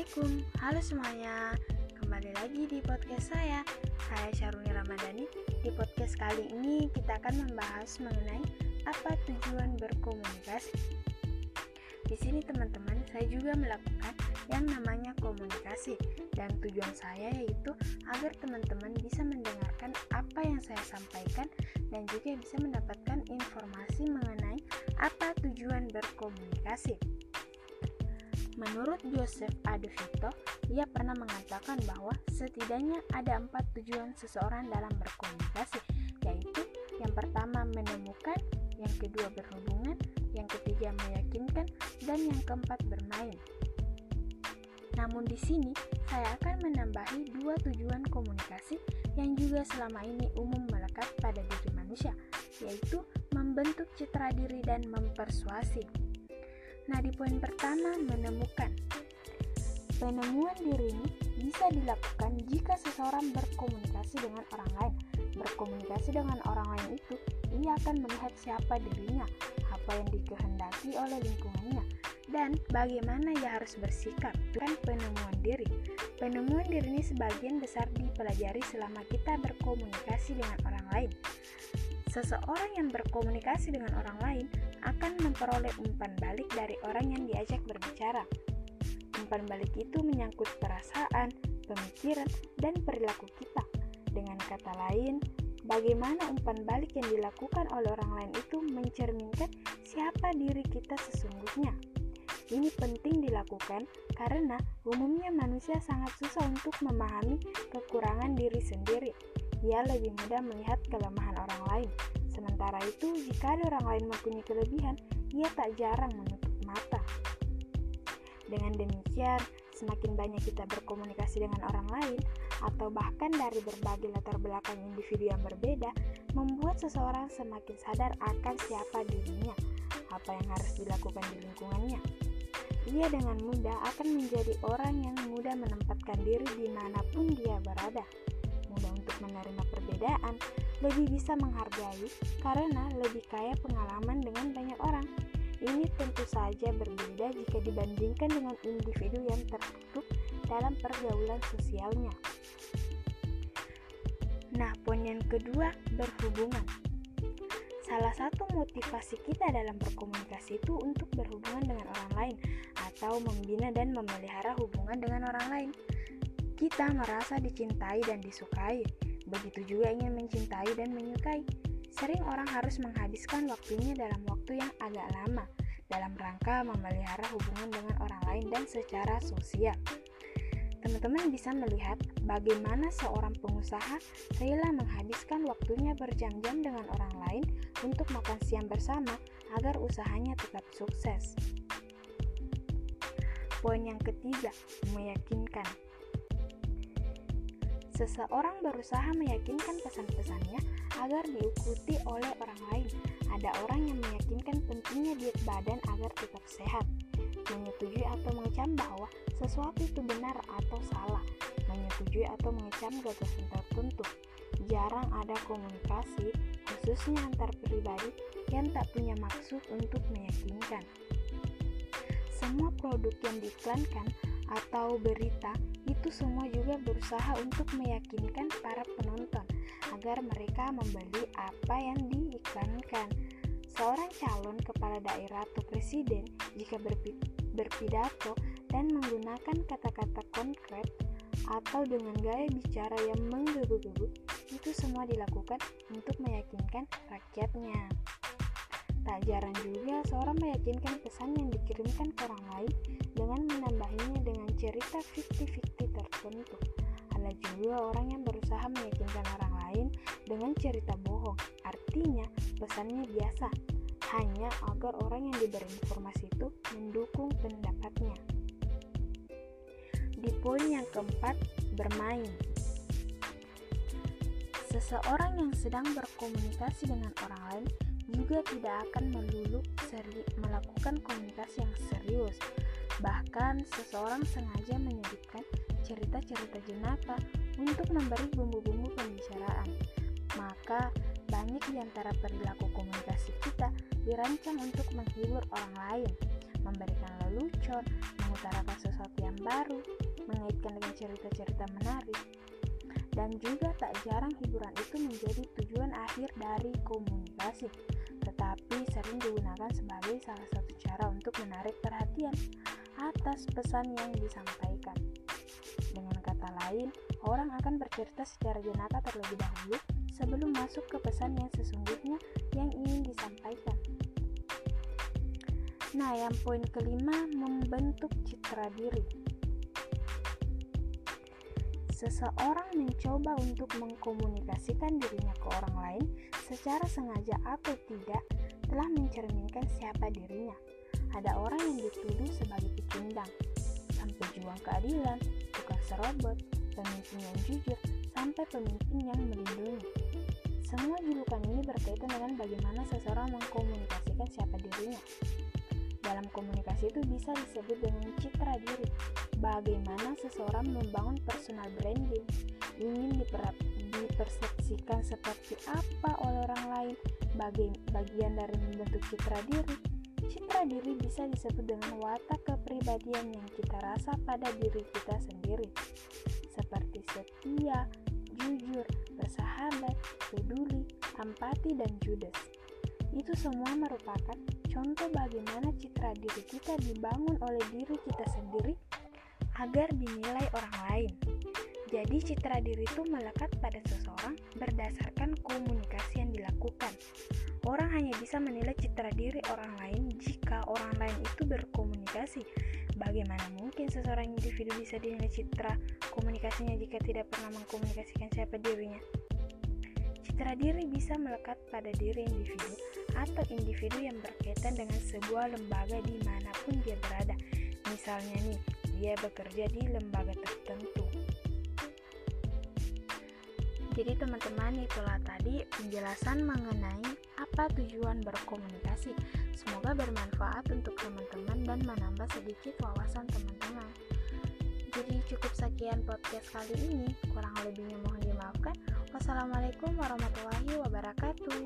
Assalamualaikum, halo semuanya. Kembali lagi di podcast saya Saya Syaruni Ramadhani. Di podcast kali ini kita akan membahas mengenai Apa tujuan berkomunikasi Di sini teman-teman saya juga melakukan yang namanya komunikasi. Dan tujuan saya yaitu agar teman-teman bisa mendengarkan apa yang saya sampaikan Dan juga bisa mendapatkan informasi mengenai apa tujuan berkomunikasi Menurut Joseph Adovito, ia pernah mengatakan bahwa setidaknya ada empat tujuan seseorang dalam berkomunikasi, yaitu yang pertama menemukan, yang kedua berhubungan, yang ketiga meyakinkan, dan yang keempat bermain. Namun di sini saya akan menambahi dua tujuan komunikasi yang juga selama ini umum melekat pada diri manusia, yaitu membentuk citra diri dan mempersuasi. Nah, di poin pertama, menemukan. Penemuan diri bisa dilakukan jika seseorang berkomunikasi dengan orang lain. Berkomunikasi dengan orang lain itu, ia akan melihat siapa dirinya, apa yang dikehendaki oleh lingkungannya, dan bagaimana ia harus bersikap. Bukan penemuan diri. Penemuan diri ini sebagian besar dipelajari selama kita berkomunikasi dengan orang lain. Seseorang yang berkomunikasi dengan orang lain akan memperoleh umpan balik dari orang yang diajak berbicara. Umpan balik itu menyangkut perasaan, pemikiran, dan perilaku kita. Dengan kata lain, bagaimana umpan balik yang dilakukan oleh orang lain itu mencerminkan siapa diri kita sesungguhnya. Ini penting dilakukan karena umumnya manusia sangat susah untuk memahami kekurangan diri sendiri ia lebih mudah melihat kelemahan orang lain. Sementara itu, jika ada orang lain mempunyai kelebihan, ia tak jarang menutup mata. Dengan demikian, semakin banyak kita berkomunikasi dengan orang lain, atau bahkan dari berbagai latar belakang individu yang berbeda, membuat seseorang semakin sadar akan siapa dirinya, apa yang harus dilakukan di lingkungannya. Ia dengan mudah akan menjadi orang yang mudah menempatkan diri di mana pun dia berada mudah untuk menerima perbedaan, lebih bisa menghargai karena lebih kaya pengalaman dengan banyak orang. Ini tentu saja berbeda jika dibandingkan dengan individu yang tertutup dalam pergaulan sosialnya. Nah, poin yang kedua, berhubungan. Salah satu motivasi kita dalam berkomunikasi itu untuk berhubungan dengan orang lain atau membina dan memelihara hubungan dengan orang lain. Kita merasa dicintai dan disukai, begitu juga ingin mencintai dan menyukai. Sering orang harus menghabiskan waktunya dalam waktu yang agak lama dalam rangka memelihara hubungan dengan orang lain dan secara sosial. Teman-teman bisa melihat bagaimana seorang pengusaha rela menghabiskan waktunya berjam-jam dengan orang lain untuk makan siang bersama agar usahanya tetap sukses. Poin yang ketiga, meyakinkan. Seseorang berusaha meyakinkan pesan-pesannya agar diikuti oleh orang lain. Ada orang yang meyakinkan pentingnya diet badan agar tetap sehat, menyetujui atau mengecam bahwa sesuatu itu benar atau salah, menyetujui atau mengecam gagasan tertentu. Jarang ada komunikasi, khususnya antar pribadi, yang tak punya maksud untuk meyakinkan. Semua produk yang diiklankan atau berita itu semua juga berusaha untuk meyakinkan para penonton agar mereka membeli apa yang diiklankan. Seorang calon kepala daerah atau presiden jika berpidato dan menggunakan kata-kata konkret atau dengan gaya bicara yang menggebu-gebu, itu semua dilakukan untuk meyakinkan rakyatnya. Tak jarang juga seorang meyakinkan pesan yang dikirimkan ke orang lain dengan menambahinya dengan cerita fiktif-fiktif tertentu. Ada juga orang yang berusaha meyakinkan orang lain dengan cerita bohong. Artinya, pesannya biasa, hanya agar orang yang diberi informasi itu mendukung pendapatnya. Di poin yang keempat, bermain. Seseorang yang sedang berkomunikasi dengan orang lain juga tidak akan melulu seri melakukan komunikasi yang serius. Bahkan seseorang sengaja menyebutkan cerita-cerita jenaka untuk memberi bumbu-bumbu pembicaraan. Maka banyak di antara perilaku komunikasi kita dirancang untuk menghibur orang lain, memberikan lelucon, mengutarakan sesuatu yang baru, mengaitkan dengan cerita-cerita menarik. Dan juga tak jarang hiburan itu menjadi tujuan akhir dari komunikasi, sering digunakan sebagai salah satu cara untuk menarik perhatian atas pesan yang disampaikan. Dengan kata lain, orang akan bercerita secara jenaka terlebih dahulu sebelum masuk ke pesan yang sesungguhnya yang ingin disampaikan. Nah, yang poin kelima, membentuk citra diri. Seseorang mencoba untuk mengkomunikasikan dirinya ke orang lain secara sengaja atau tidak telah mencerminkan siapa dirinya. Ada orang yang dituduh sebagai pecundang, sampai juang keadilan, tukang serobot, pemimpin yang jujur, sampai pemimpin yang melindungi. Semua julukan ini berkaitan dengan bagaimana seseorang mengkomunikasikan siapa dirinya. Dalam komunikasi itu bisa disebut dengan citra diri. Bagaimana seseorang membangun personal branding, ingin dipersepsikan seperti apa oleh orang lain, bagi bagian dari membentuk citra diri. Citra diri bisa disebut dengan watak kepribadian yang kita rasa pada diri kita sendiri, seperti setia, jujur, bersahabat, peduli, empati, dan judes. Itu semua merupakan contoh bagaimana citra diri kita dibangun oleh diri kita sendiri agar dinilai orang lain. Jadi citra diri itu melekat pada seseorang berdasarkan komunikasi yang dilakukan. Orang hanya bisa menilai citra diri orang lain jika orang lain itu berkomunikasi. Bagaimana mungkin seseorang individu bisa dinilai citra komunikasinya jika tidak pernah mengkomunikasikan siapa dirinya? Citra diri bisa melekat pada diri individu atau individu yang berkaitan dengan sebuah lembaga di mana pun dia berada. Misalnya nih, dia bekerja di lembaga tertentu. Jadi teman-teman itulah tadi penjelasan mengenai apa tujuan berkomunikasi. Semoga bermanfaat untuk teman-teman dan menambah sedikit wawasan teman-teman. Jadi cukup sekian podcast kali ini. Kurang lebihnya mohon dimaafkan. Wassalamualaikum warahmatullahi wabarakatuh.